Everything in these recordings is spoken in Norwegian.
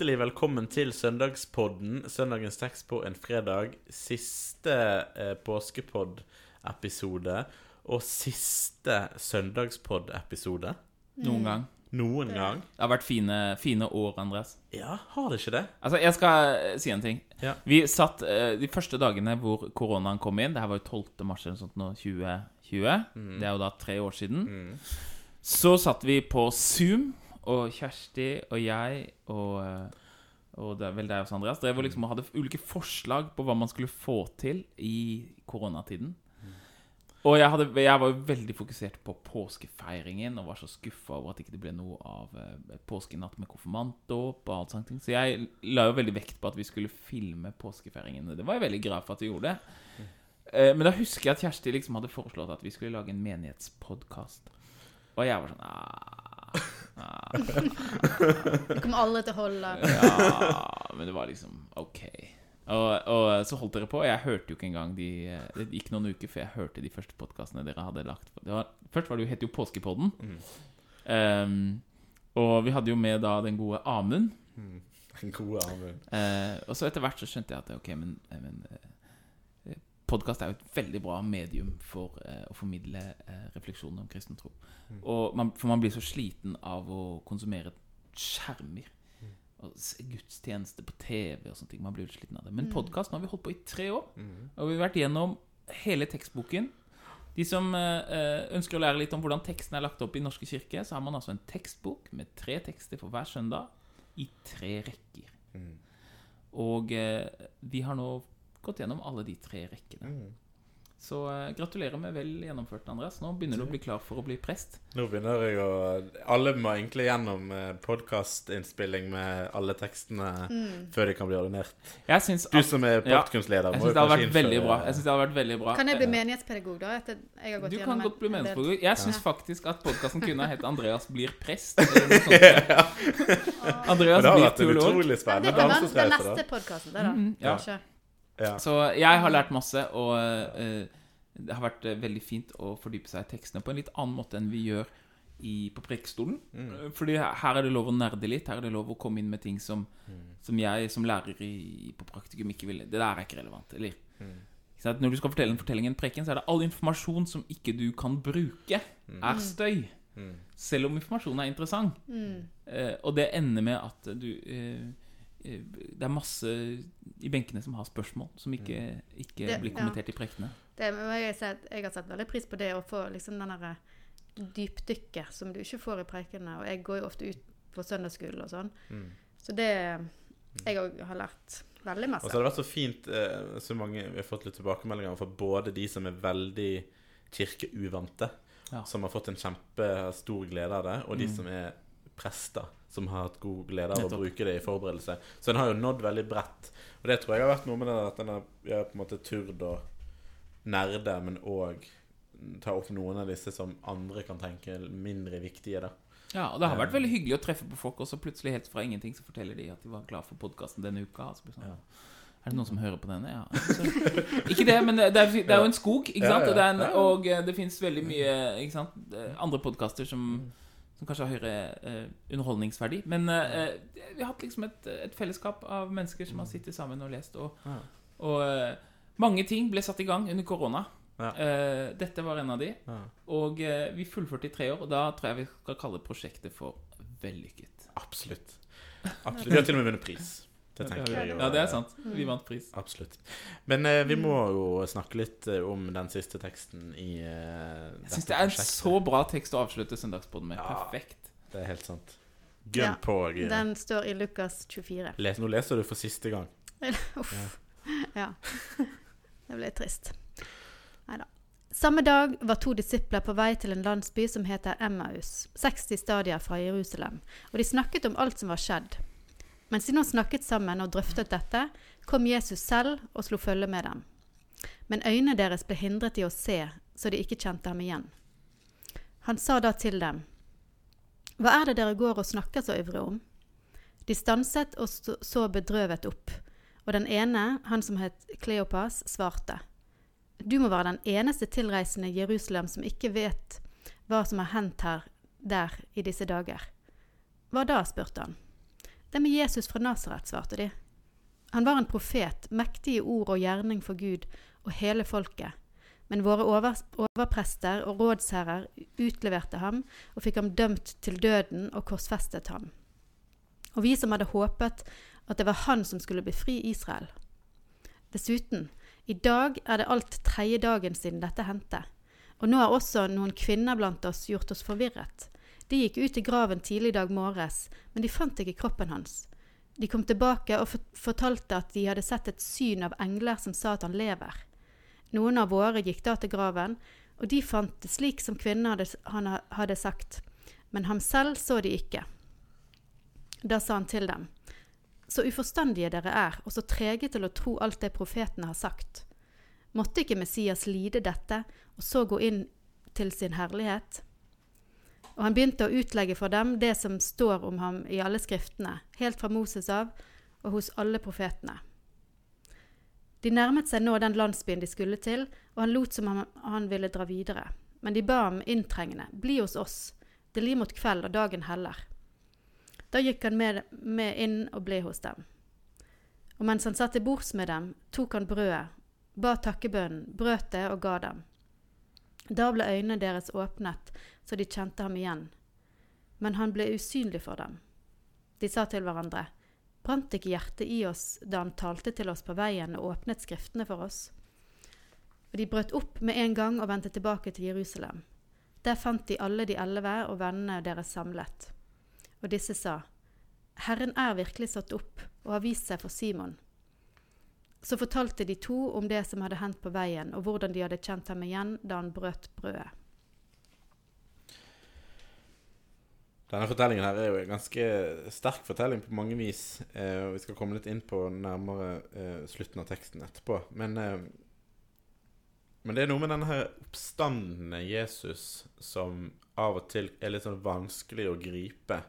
Hjertelig velkommen til Søndagspodden. Søndagens tekst på en fredag. Siste eh, påskepod-episode. Og siste søndagspod-episode Noen gang. noen gang. Det har vært fine, fine år, Andreas. Ja, har det ikke det? Altså, jeg skal eh, si en ting. Ja. Vi satt eh, de første dagene hvor koronaen kom inn Det her var jo 12. mars eller sånt nå, 2020. Det er jo da tre år siden. Så satt vi på Zoom, og Kjersti og jeg og, eh, og det er vel deg også, Andreas, drev og liksom hadde ulike forslag på hva man skulle få til i koronatiden. Og jeg, hadde, jeg var jo veldig fokusert på påskefeiringen og var så skuffa over at ikke det ble noe av eh, påskenatt med konfirmantdåp og alt sånt. Så jeg la jo veldig vekt på at vi skulle filme påskefeiringen. Det var jeg veldig glad for at vi gjorde. Eh, men da husker jeg at Kjersti liksom hadde foreslått at vi skulle lage en menighetspodkast. Og jeg var sånn ah, Det kommer alle til å holde. Ja, men det var liksom OK. Og, og så holdt dere på. Jeg hørte jo ikke engang de Det gikk noen uker før jeg hørte de første podkastene dere hadde lagt. Det var, først var det jo, het jo Påskepodden. Um, og vi hadde jo med da den gode Amund. Den gode Amund. Uh, og så etter hvert så skjønte jeg at ok, men, men eh, podkast er jo et veldig bra medium for eh, å formidle eh, refleksjoner om kristen tro. Mm. man, for man blir så sliten av å konsumere skjermer. Og se gudstjeneste på TV og sånne ting. Man blir jo sliten av det. Men podkast har vi holdt på i tre år. Og vi har vært gjennom hele tekstboken. De som eh, eh, ønsker å lære litt om hvordan teksten er lagt opp i Norske kirke, så har man altså en tekstbok med tre tekster for hver søndag i tre rekker. Og eh, vi har nå gått gjennom alle de tre rekkene. Så uh, gratulerer med vel gjennomført, Andreas. Nå begynner du å bli klar for å bli prest. Nå begynner jeg å Alle må egentlig gjennom podkastinnspilling med alle tekstene før de kan bli ordinert. Jeg syns Du som er Ja, må jo det hadde kanskje innføre- Jeg synes det hadde vært veldig bra. Kan jeg bli Eh, menighetspedagog, da? Etter jeg har gått Du gjennom kan godt bli menighetspedagog. Jeg syns Ja. faktisk at podkasten kunne ha hett 'Andreas blir prest'. Andreas blir. Andreas det har vært utrolig spennende. det kan være den neste podkasten, det, da. Mm, ja. Kanskje. Ja. Så jeg har lært masse, og uh, det har vært eh, veldig fint å fordype seg i tekstene på en litt annen måte enn vi gjør i, på Prekestolen. Mm. Fordi her er det lov å nerde litt. Her er det lov å komme inn med ting som, som jeg som lærer i, på praktikum ikke ville Det der er ikke relevant. Eller ikke sant? Når du skal fortelle en fortelling i en preken, så er det all informasjon som ikke du kan bruke, er støy. Selv om informasjonen er interessant. Eh, og det ender med at du eh, eh, Det er masse i benkene som har spørsmål, som ikke, ikke Det- blir ja. kommentert i prekene. Det, jeg, jeg har sett veldig pris på det å få liksom den derre dypdykket som du ikke får i prekene. Og jeg går jo ofte ut på søndagsskolen og sånn. Så det Jeg òg har lært veldig Og masse. så har det vært så fint eh, så mange, Vi har fått litt tilbakemeldinger fra både de som er veldig kirkeuvante, Ja. som har fått en kjempestor glede av det, og de som er prester, som har hatt god glede av å bruke det i forberedelse. Så den har jo nådd veldig bredt. Og det tror jeg har vært noe med det at den har, på en måte turt å nerde, men òg ta opp noen av disse som andre kan tenke mindre viktige. da Ja, og det har vært veldig hyggelig å treffe på folk, og så plutselig helt fra ingenting så forteller de at de var glad for podkasten denne uka. Altså, sånn, ja. Er det noen som hører på denne? Ja. Så, ikke det, men det, er, det er jo en skog, ikke sant? Og det, en, og eh, det fins veldig mye sant? Eh, andre podkaster som, som kanskje har høyere eh, underholdningsverdi. Men eh, vi har hatt liksom et, et fellesskap av mennesker som har sittet sammen og lest. Og, Ja. og eh, mange ting ble satt i gang under korona. Ja. Eh, dette var en av de. Ja. Og eh, vi fullførte i tre år, og da tror jeg vi skal kalle prosjektet for vellykket. Absolutt. Absolutt. Vi har til og med vunnet pris. Det tenker jeg jo. Ja, det er sant. Vi vant pris. Absolutt. Men eh, vi må jo snakke litt eh, om den siste teksten i eh, Jeg syns det er en så bra tekst å avslutte søndagspodden med. Ja. Perfekt. Det er helt sant. Gønn Ja, på. Gire. Den står i Lukas 24. Les, nå leser du for siste gang. Uff. Ja. Det ble trist. Nei da. Samme dag var to disipler på vei til en landsby som heter Emmaus, 60 stadier fra Jerusalem, og de snakket om alt som var skjedd. Mens de nå snakket sammen og drøftet dette, kom Jesus selv og slo følge med dem. Men øynene deres ble hindret i å se, så de ikke kjente ham igjen. Han sa da til dem, Hva er det dere går og snakker så ivrig om? De stanset og så bedrøvet opp, og den ene, han som het Kleopas, svarte. Du må være den eneste tilreisende i Jerusalem som ikke vet hva som har hendt her der i disse dager. Hva da? spurte han. Det med Jesus fra Nasaret, svarte de. Han var en profet, mektig i ord og gjerning for Gud og hele folket. Men våre over, overprester og rådsherrer utleverte ham og fikk ham dømt til døden og korsfestet ham. Og vi som hadde håpet at det var han som skulle befri Israel. Dessuten, i dag er det alt tredje dagen siden dette hendte. Og nå har også noen kvinner blant oss gjort oss forvirret. De gikk ut i graven tidlig i dag morges, men de fant ikke kroppen hans. De kom tilbake og fortalte at de hadde sett et syn av engler som sa at han lever. Noen av våre gikk da til graven, og de fant det slik som kvinnen hadde, han hadde sagt, men ham selv så de ikke. Da sa han til dem, så uforstandige dere er, og så trege til å tro alt det profetene har sagt. Måtte ikke Messias lide dette, og så gå inn til sin herlighet? Og han begynte å utlegge for dem det som står om ham i alle skriftene, helt fra Moses av og hos alle profetene. De nærmet seg nå den landsbyen de skulle til, og han lot som om han ville dra videre. Men de ba ham inntrengende, bli hos oss, det lir mot kveld og dagen heller. Da gikk han med, med inn og ble hos dem. Og mens han satt til bords med dem, tok han brødet, ba takkebønnen, brøt det og ga dem. Da ble øynene deres åpnet, så de kjente ham igjen. Men han ble usynlig for dem. De sa til hverandre, brant ikke hjertet i oss da han talte til oss på veien og åpnet Skriftene for oss? Og de brøt opp med en gang og vendte tilbake til Jerusalem. Der fant de alle de elleve og vennene deres samlet. Og disse sa, Herren er virkelig satt opp og har vist seg for Simon. Så fortalte de to om det som hadde hendt på veien, og hvordan de hadde kjent ham igjen da han brøt brødet. Denne fortellingen her er jo en ganske sterk fortelling på mange vis. Eh, og Vi skal komme litt inn på nærmere eh, slutten av teksten etterpå. Men, eh, men det er noe med denne her oppstandende Jesus som av og til er litt sånn vanskelig å gripe.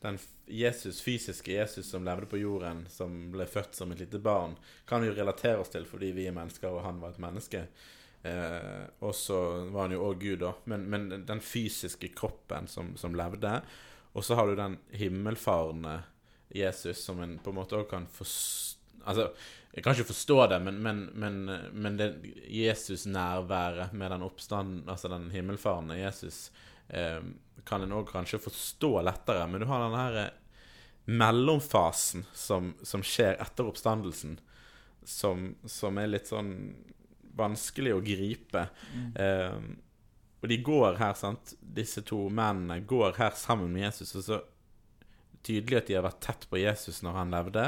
Den Jesus, fysiske Jesus som levde på jorden, som ble født som et lite barn, kan vi jo relatere oss til fordi vi er mennesker, og han var et menneske. Eh, og så var han jo òg Gud, da. Men, men, den fysiske kroppen som, som levde. Og så har du den himmelfarende Jesus som en på en måte òg kan forstå Altså, jeg kan ikke forstå det, men, men, men, men det Jesus-nærværet med den oppstanden, altså den himmelfarende Jesus, eh, kan en òg kanskje forstå lettere. Men du har denne her eh, mellomfasen som, som skjer etter oppstandelsen, som, som er litt sånn vanskelig å gripe. Mm. Eh, og de går her, sant Disse to mennene går her sammen med Jesus, og så tydelig at de har vært tett på Jesus når han levde.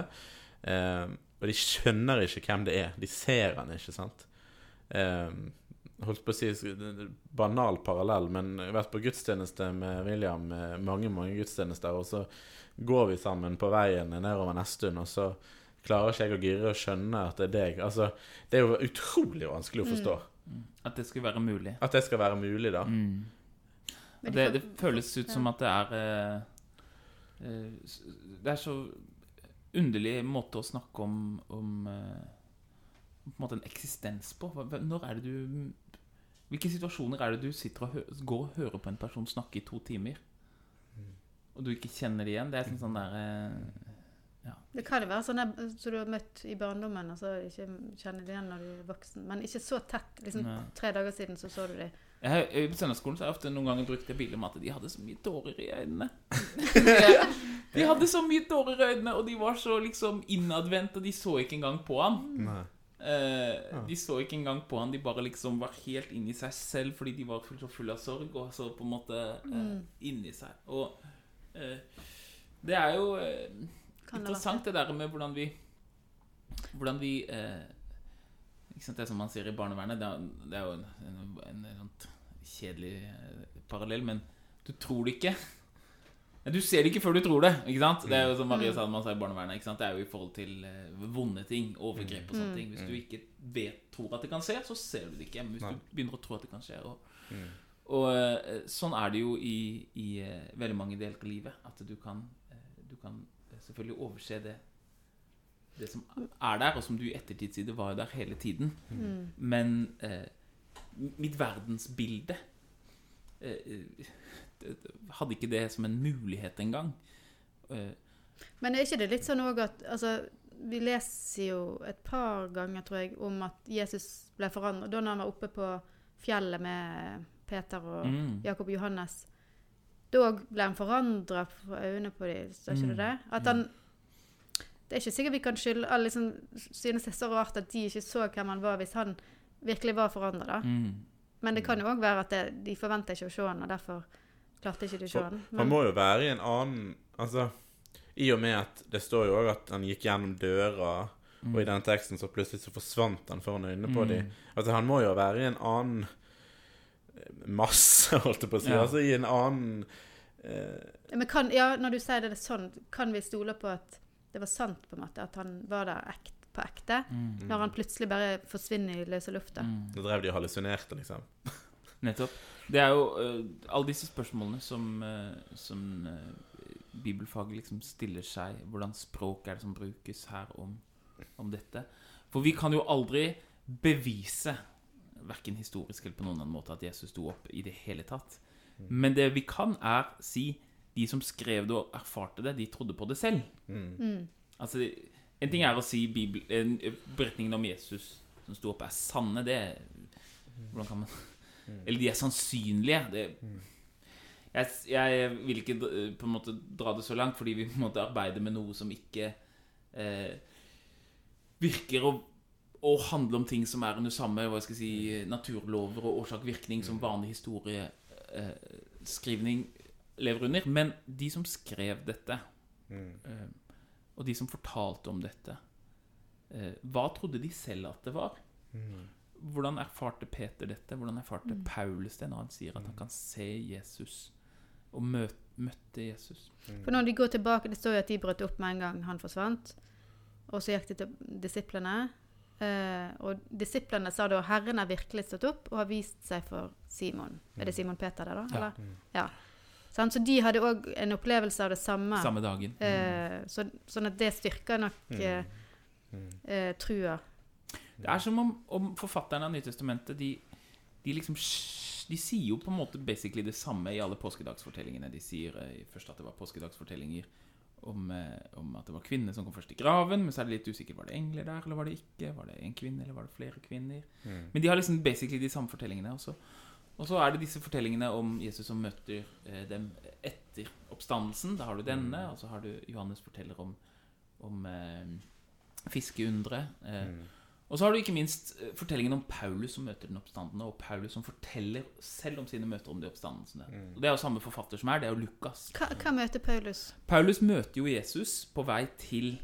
Eh, og de skjønner ikke hvem det er. De ser han ikke, sant. Eh, holdt på å si banal parallell, men jeg har vært på gudstjeneste med William, mange mange gudstjenester, og så går vi sammen på veien nedover Nesttun, og så klarer ikke jeg å gire og skjønne at det er deg. Altså, det er jo utrolig vanskelig å mm. forstå. Mm. At det skal være mulig. At det skal være mulig, da. Mm. Det, det, føles ut som at det er uh, uh, Det er så underlig måte å snakke om, om uh, på en måte en eksistens på. Når er det du Hvilke situasjoner er det du sitter og går og hører på en person snakke i to timer, mm. og du ikke kjenner det igjen? Det er sånn, sånn der ja. Det kan jo være sånn som du har møtt i barndommen, og så ikke kjenner det igjen når du er voksen. Men ikke så tett. liksom Nei. Tre dager siden så så du dem. I søndagsskolen så har jeg ofte noen ganger brukt det bildet med at de hadde så mye tårer i øynene. de hadde så mye tårer i øynene, og de var så liksom innadvendt, og de så ikke engang på han. Nei. Eh, de så ikke engang på han, de bare liksom var helt inni seg selv fordi de var så fulle av sorg, og så på en måte eh, mm. inni seg. Og eh, det er jo eh, Interessant det der med hvordan vi Hvordan vi eh, ikke sant, Det som man sier i barnevernet, det er, det er jo en, en, en, en kjedelig eh, parallell, men du tror det ikke. Du ser det ikke før du tror det. ikke sant? Det er jo som Maria mm. sa man sa i barnevernet. ikke sant? Det er jo i forhold til uh, vonde ting, overgrep og sånne mm. ting. Hvis du mm. ikke vet, tror at det kan skje, så ser du det ikke. Men hvis du begynner å tro at det kan skje og, og uh, sånn er det jo i, i uh, veldig mange deler av livet. At du kan, du kan selvfølgelig overse det det som er der, og som du i ettertid sier var der hele tiden. Men eh, mitt verdensbilde eh, hadde ikke det som en mulighet engang. Eh, Men er ikke det litt sånn òg at altså, Vi leser jo et par ganger, tror jeg, om at Jesus ble forandret. Da når han var oppe på fjellet med Peter og Mm. Jakob og Johannes. Da ble han forandra for øynene på dem, står ikke det Mm. det? At han Det er ikke sikkert vi kan skylde alle liksom, synes det er så rart at de ikke så hvem han var, hvis han virkelig var forandra. Mm. Men det kan jo òg være at det, de forventer ikke å se han, og derfor klarte ikke du å se han. Han må jo være i en annen Altså, i og med at det står jo òg at han gikk gjennom døra, Mm. og i den teksten så plutselig så forsvant han foran øynene på Mm. dem. Altså, han må jo være i en annen eh, masse, holdt jeg på å si. Ja. Altså i en annen eh, Men kan, ja, når du sier det, det sånn, kan vi stole på at det var sant, på en måte? At han var der ekte? på ekte? Mm. Når han plutselig bare forsvinner i løse lufta? Mm. Nå drev de og hallusinerte, liksom. Nettopp. Det er jo uh, alle disse spørsmålene som, uh, som uh, bibelfaget liksom stiller seg. Hvordan språk er det som brukes her om, om dette? For vi kan jo aldri bevise, verken historisk eller på noen annen måte, at Jesus sto opp i det hele tatt. Men det vi kan, er si de som skrev det og erfarte det, de trodde på det selv. Mm. Mm. Altså, En ting er å si Bibel, beretningen om Jesus som sto opp, er sanne. Det Hvordan kan man Eller de er sannsynlige. Det, jeg, jeg vil ikke på en måte dra det så langt, fordi vi på en måte arbeider med noe som ikke eh, virker å, å handle om ting som er under samme hva skal jeg si, naturlover og årsak-virkning som vanlig historieskrivning lever under. Men de som skrev dette, Mm. eh, og de som fortalte om dette, eh, hva trodde de selv at det var? Mm. Hvordan erfarte Peter dette? Hvordan erfarte Paulus det når han sier at han kan se Jesus og møte, møtte Jesus? For når de går tilbake, Det står jo at de brøt opp med en gang han forsvant. Og så gikk de til disiplene. Eh, og disiplene sa da 'Herren er virkelig stått opp og har vist seg for Simon'. Er det Simon Peter der, da? Ja. Mm. Ja. Sant? Så de hadde òg en opplevelse av det samme. Samme dagen. Eh, så, sånn at det styrker nok eh, eh, trua. Det er som om, om forfatterne av Nytestamentet de, de liksom De sier jo på en måte basically det samme i alle påskedagsfortellingene. De sier eh, først at det var påskedagsfortellinger om, eh, om at det var kvinner som kom først i graven, men så er det litt usikkert var det engler der, eller var det ikke? Var det en kvinne, eller var det flere kvinner? Men de har liksom basically de samme fortellingene også. Og så er det disse fortellingene om Jesus som møter eh, dem etter oppstandelsen. Da har du denne, og så har du Johannes forteller om, om eh, fiskeundre. Eh, Og så har du ikke minst eh, fortellingen om Paulus som møter den oppstandende, og Paulus som forteller selv om sine møter om de oppstandelsene. Og Det er jo samme forfatter som er, det er jo Lukas. Hva, hva møter Paulus? Paulus møter jo Jesus på vei til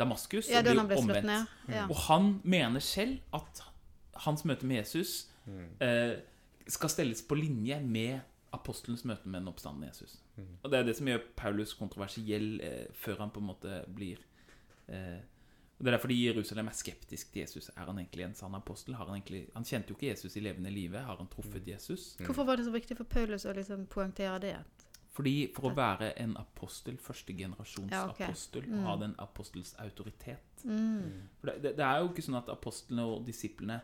Damaskus Ja, og blir han omvendt. ned. Ja. Og han mener selv at hans møte med Jesus eh, skal stelles på linje med apostelens møte med den oppstandende Jesus. Og det er det som gjør Paulus kontroversiell eh, før han på en måte blir eh, og Det er derfor de i Jerusalem er skeptisk til Jesus. Er han egentlig en sann apostel? Har han, egentlig, han kjente jo ikke Jesus i levende live. Har han truffet Jesus? Hvorfor var det så viktig for Paulus å liksom poengtere det? Fordi For å være en apostel, førstegenerasjons Ja, okay. apostel, Mm. ha den apostels autoritet Mm. For det, det, det er jo ikke sånn at apostlene og disiplene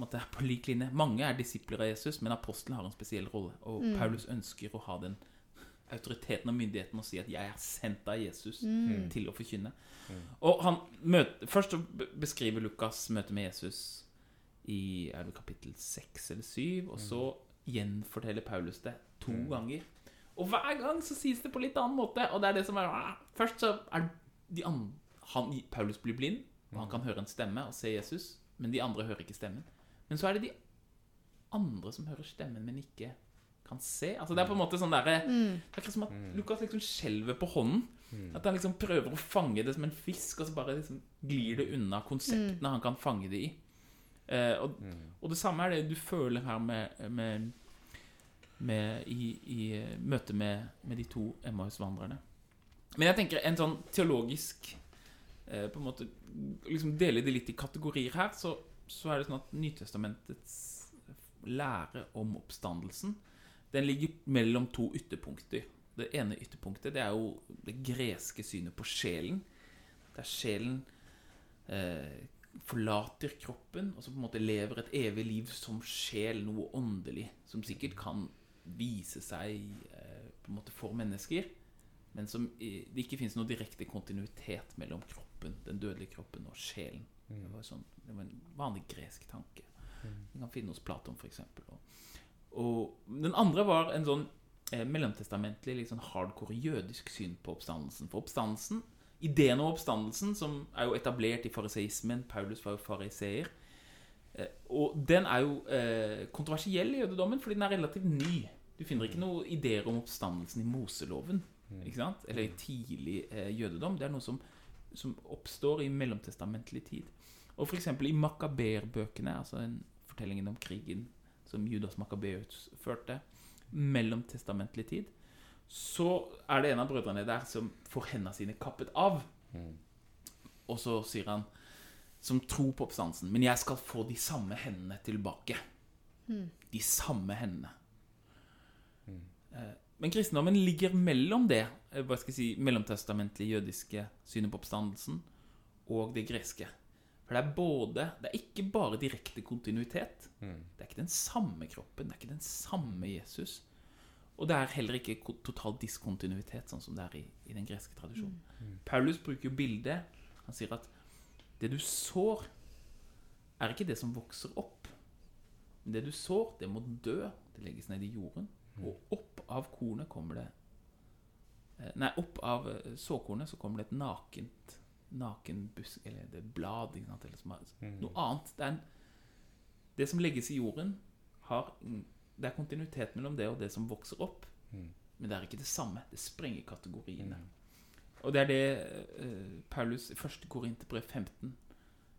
er på lik linje. Mange er disipler av Jesus, men apostelen har en spesiell rolle. Og Mm. Paulus ønsker å ha den autoriteten og myndigheten og si at 'jeg er sendt av Jesus Mm. til å forkynne'. Og han møter, Først beskriver Lukas møtet med Jesus i er det kapittel 6 eller 7, og så gjenforteller Paulus det to ganger. Og hver gang så sies det på litt annen måte. Og det er det som er ah, Først så er de andre han, Paulus blir blind, og han kan høre en stemme og se Jesus. Men de andre hører ikke stemmen. Men så er det de andre som hører stemmen, men ikke kan se. Altså Det er på en måte sånn derre Det er akkurat som at Lukas liksom skjelver på hånden. At han liksom prøver å fange det som en fisk, og så bare liksom glir det unna konseptene han kan fange det i. Eh, og, og det samme er det du føler her med, med, med i, i møte med, med de to Emmaus-vandrerne. Men jeg tenker en sånn teologisk eh, På en måte liksom dele det litt i kategorier her, så, så er det sånn at Nytestamentets lære om oppstandelsen Den ligger mellom to ytterpunkter. Det ene ytterpunktet det er jo det greske synet på sjelen. Der sjelen eh, forlater kroppen og så på en måte lever et evig liv som sjel, noe åndelig, som sikkert kan vise seg eh, på en måte for mennesker. men som det ikke fins noe direkte kontinuitet mellom kroppen, den dødelige kroppen og sjelen. Det var, sånn, det var en vanlig gresk tanke. Vi kan finne hos Platon, f.eks. Og, den andre var en sånn eh, mellomtestamentlig, litt sånn hardcore jødisk syn på oppstandelsen. For oppstandelsen, ideen om oppstandelsen, som er jo etablert i fariseismen Paulus var jo fariseer. Eh, og den er jo eh, kontroversiell i jødedommen, fordi den er relativt ny. Du finner ikke noen ideer om oppstandelsen i Moseloven. Ikke sant? Eller i tidlig eh, jødedom. Det er noe som, som oppstår i mellomtestamentlig tid. Og f.eks. i Makaber-bøkene, altså en fortellingen om krigen som Judas Makabeus førte, mellomtestamentlig tid, så er det en av brødrene der som får hendene sine kappet av. Og så sier han som tror på oppstandelsen, men jeg skal få de samme hendene tilbake. De samme hendene. Mm. Men kristendommen ligger mellom det eh, hva skal jeg si, mellomtestamentlige jødiske synet på oppstandelsen og det greske. For det er både Det er ikke bare direkte kontinuitet. Det er ikke den samme kroppen, det er ikke den samme Jesus. Og det er heller ikke total diskontinuitet, sånn som det er i, i den greske tradisjonen. Paulus bruker jo bildet. Han sier at det du sår, er ikke det som vokser opp. Men det du sår, det må dø. Det legges ned i jorden. Og opp av kornet kommer det eh, Nei, opp av eh, såkornet så kommer det et nakent Naken busk Eller det er blad. Ikke sant? Eller som er, Noe annet. Det, en, det som legges i jorden, har Det er kontinuitet mellom det og det som vokser opp. Men det er ikke det samme. Det sprenger kategoriene. Og det er det eh, Paulus i 1. Korinterbrev 15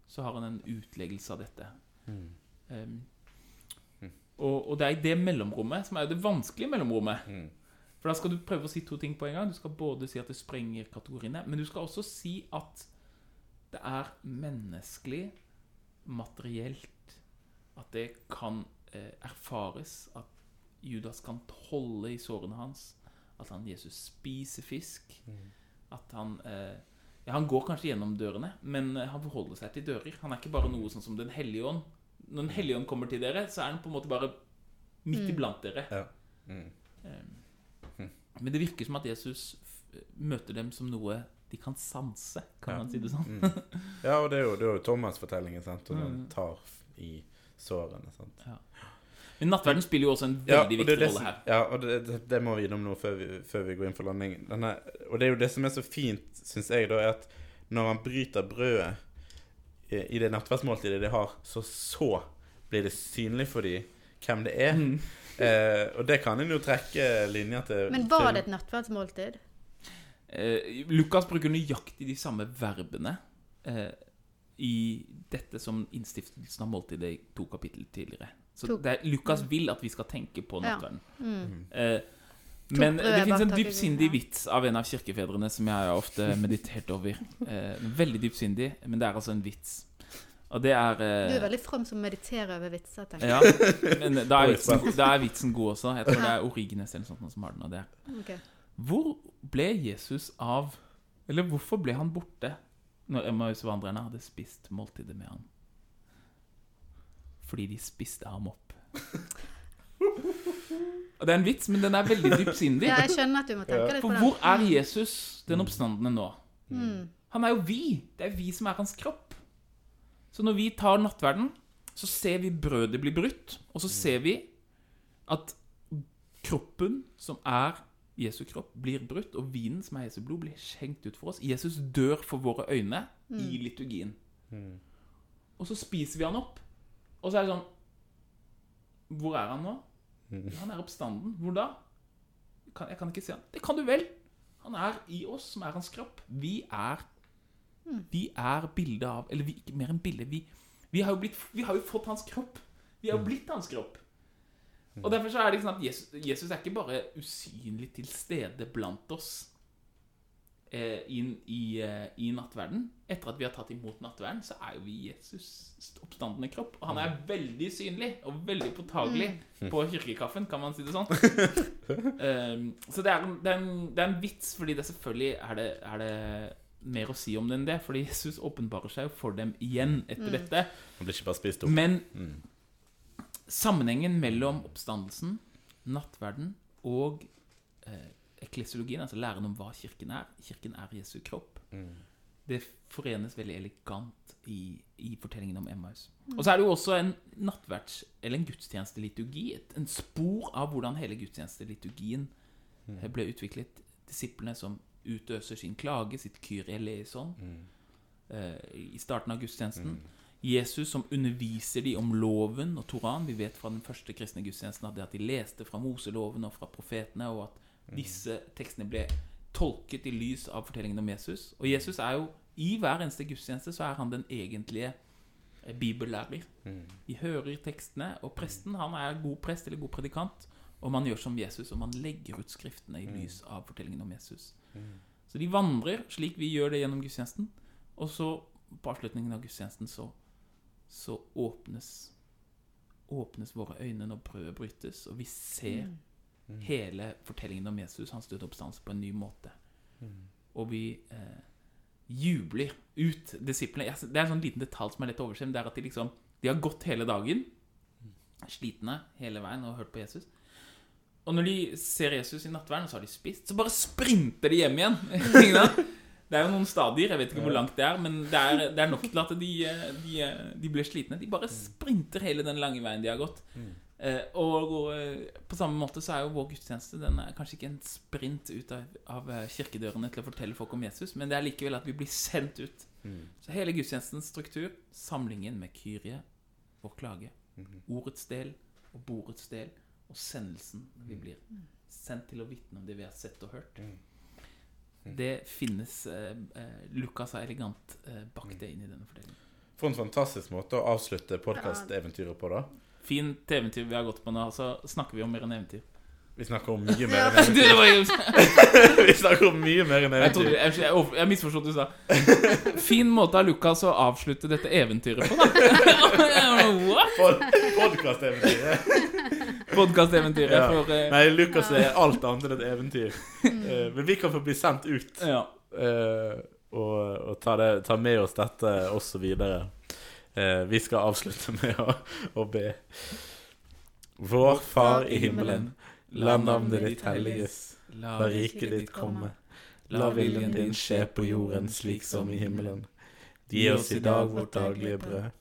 Så har han en utleggelse av dette. Um, og, og det er i det mellomrommet som er det vanskelige mellomrommet. For da skal du prøve å si to ting på en gang. Du skal både si at det sprenger kategoriene, men du skal også si at det er menneskelig, materielt, at det kan eh, erfares at Judas kan holde i sårene hans, at han Jesus spiser fisk, at han eh, ja, Han går kanskje gjennom dørene, men eh, han forholder seg til dører. Han er ikke bare noe sånn som Den hellige ånd. Når Den hellige ånd kommer til dere, så er han på en måte bare midt iblant dere. Ja. Mm. Eh, Men det virker som at Jesus møter dem som noe de kan sanse, kan Ja. man si det sånn? Ja, og det er jo, det er jo Thomas-fortellingen, sant? og Mm. den tar i sårene. sant? Men nattverden spiller jo også en veldig ja, viktig rolle som- her. Ja, og det, det, det må vi innom nå før vi, før vi går inn for landing. Denne, og det er jo det som er så fint, syns jeg, da, er at når han bryter brødet i, i det nattverdsmåltidet de har, så så blir det synlig for dem hvem det er. Mm. Eh, og det kan en jo trekke linjer til. Men var til- det et nattverdsmåltid? Eh, Lukas bruker nøyaktig de samme verbene eh, i dette som innstiftelsen av måltidet i to kapittel tidligere. Så det er, Lukas vil at vi skal tenke på Ja. Mm. Eh, men brød det fins en dypsindig vits av en av kirkefedrene som jeg har ofte meditert over. Eh, veldig dypsindig, men det er altså en vits. Og det er Du eh, er veldig from som mediterer over vitser, tenker jeg. Ja, men da er, vitsen, da er vitsen god også. Jeg tror det er Origenes eller sånt som har den. Og det Okay. Hvor ble Jesus av Eller hvorfor ble han borte når Emmaus-vandrerne hadde spist måltidet med ham? Fordi de spiste ham opp. Og Det er en vits, men den er veldig dypsindig. Ja, jeg skjønner at du må tenke litt på For hvor er Jesus, den oppstandende, nå? Mm. Han er jo vi. Det er vi som er hans kropp. Så når vi tar nattverden, så ser vi brødet bli brutt, og så ser vi at kroppen, som er Jesu kropp, blir brutt, og vinen, som er Jesu blod, blir skjenkt ut for oss. Jesus dør for våre øyne i liturgien. Og så spiser vi han opp. Og så er det sånn Hvor er han nå? Han er oppstanden. Hvor da? Jeg kan ikke se han. Det kan du vel! Han er i oss, som er hans kropp. Vi er Vi er bildet av Eller vi, ikke mer enn bilde. Vi, vi, har jo blitt, vi har jo fått hans kropp. Vi har jo blitt hans kropp. Og derfor så er det sånn at Jesus, Jesus er ikke bare usynlig til stede blant oss eh, i, i, eh, i nattverden. Etter at vi har tatt imot nattverden, så er jo vi Jesus' oppstandende kropp. Og han er veldig synlig og veldig påtagelig på kirkekaffen, kan man si det sånn. um, så det er, en, det, er en, det er en vits, fordi det selvfølgelig er det, er det mer å si om det enn det. Fordi Jesus åpenbarer seg jo for dem igjen etter dette. Han blir ikke bare spist opp. Men sammenhengen mellom oppstandelsen, nattverden og eh, eklesiologien, altså læren om hva kirken er. Kirken er Jesu kropp. Mm. Det forenes veldig elegant i, i fortellingen om Emmaus. Og så er det jo også en nattverds- eller en gudstjenesteliturgi. Et, en spor av hvordan hele gudstjenesteliturgien eh, ble utviklet. Disiplene som utøser sin klage, sitt kyrie eleison, eh, i starten av gudstjenesten. Jesus som underviser de om loven og Toran. Vi vet fra den første kristne gudstjenesten at, de leste fra Moseloven og fra profetene, og at disse tekstene ble tolket i lys av fortellingen om Jesus. Og Jesus er jo i hver eneste gudstjeneste så er han den egentlige eh, bibellærer. Vi hører tekstene, og presten han er god prest eller god predikant. Og man gjør som Jesus, og man legger ut skriftene i lys av fortellingen om Jesus. Så de vandrer slik vi gjør det gjennom gudstjenesten. Og så, på avslutningen av gudstjenesten, så, så åpnes Åpnes våre øyne når brødet brytes, og vi ser hele fortellingen om Jesus, hans døde oppstandelse, på en ny måte. Og vi eh, jubler ut disiplene. Det er en sånn liten detalj som er lett å overse, men det er at de liksom De har gått hele dagen, slitne hele veien, og hørt på Jesus. Og når de ser Jesus i nattverden, så har de spist, så bare sprinter de hjem igjen. Det er jo noen stadier, jeg vet ikke hvor langt det er, men det er, det er nok til at de, de, de blir slitne. De bare sprinter hele den lange veien de har gått. Eh, og eh, på samme måte så er jo vår gudstjeneste Den er kanskje ikke en sprint ut av, av eh, kirkedørene til å fortelle folk om Jesus, men det er likevel at vi blir sendt ut. Så hele gudstjenestens struktur, samlingen med Kyrie, vår klage, ordets del og bordets del, og sendelsen vi blir sendt til å vitne om det vi har sett og hørt. Det finnes eh, eh, Lukas har elegant eh, bakt det inn i denne fortellingen. For en fantastisk måte å avslutte podkasteventyret på, da. Fint eventyr vi har gått på nå, så snakker vi om mer enn eventyr. Vi snakker om mye mer enn eventyr. Vi snakker om mye mer enn Jeg, jeg, eventyr. jeg, jeg, misforsto det du sa. Fin måte av Lukas å avslutte dette eventyret på, da. Podkasteventyret. Podkasteventyret Ja. for eh, Nei, Lukas er alt annet enn et eventyr. Uh, men vi kan få bli sendt ut Ja. Uh, og, og ta, det, ta med oss dette også videre. Eh, vi skal avslutte med å, å be. Vår Far i himmelen. La navnet ditt helliges. La riket ditt komme. La viljen din skje på jorden slik som i himmelen. Gi oss i dag vårt daglige brød.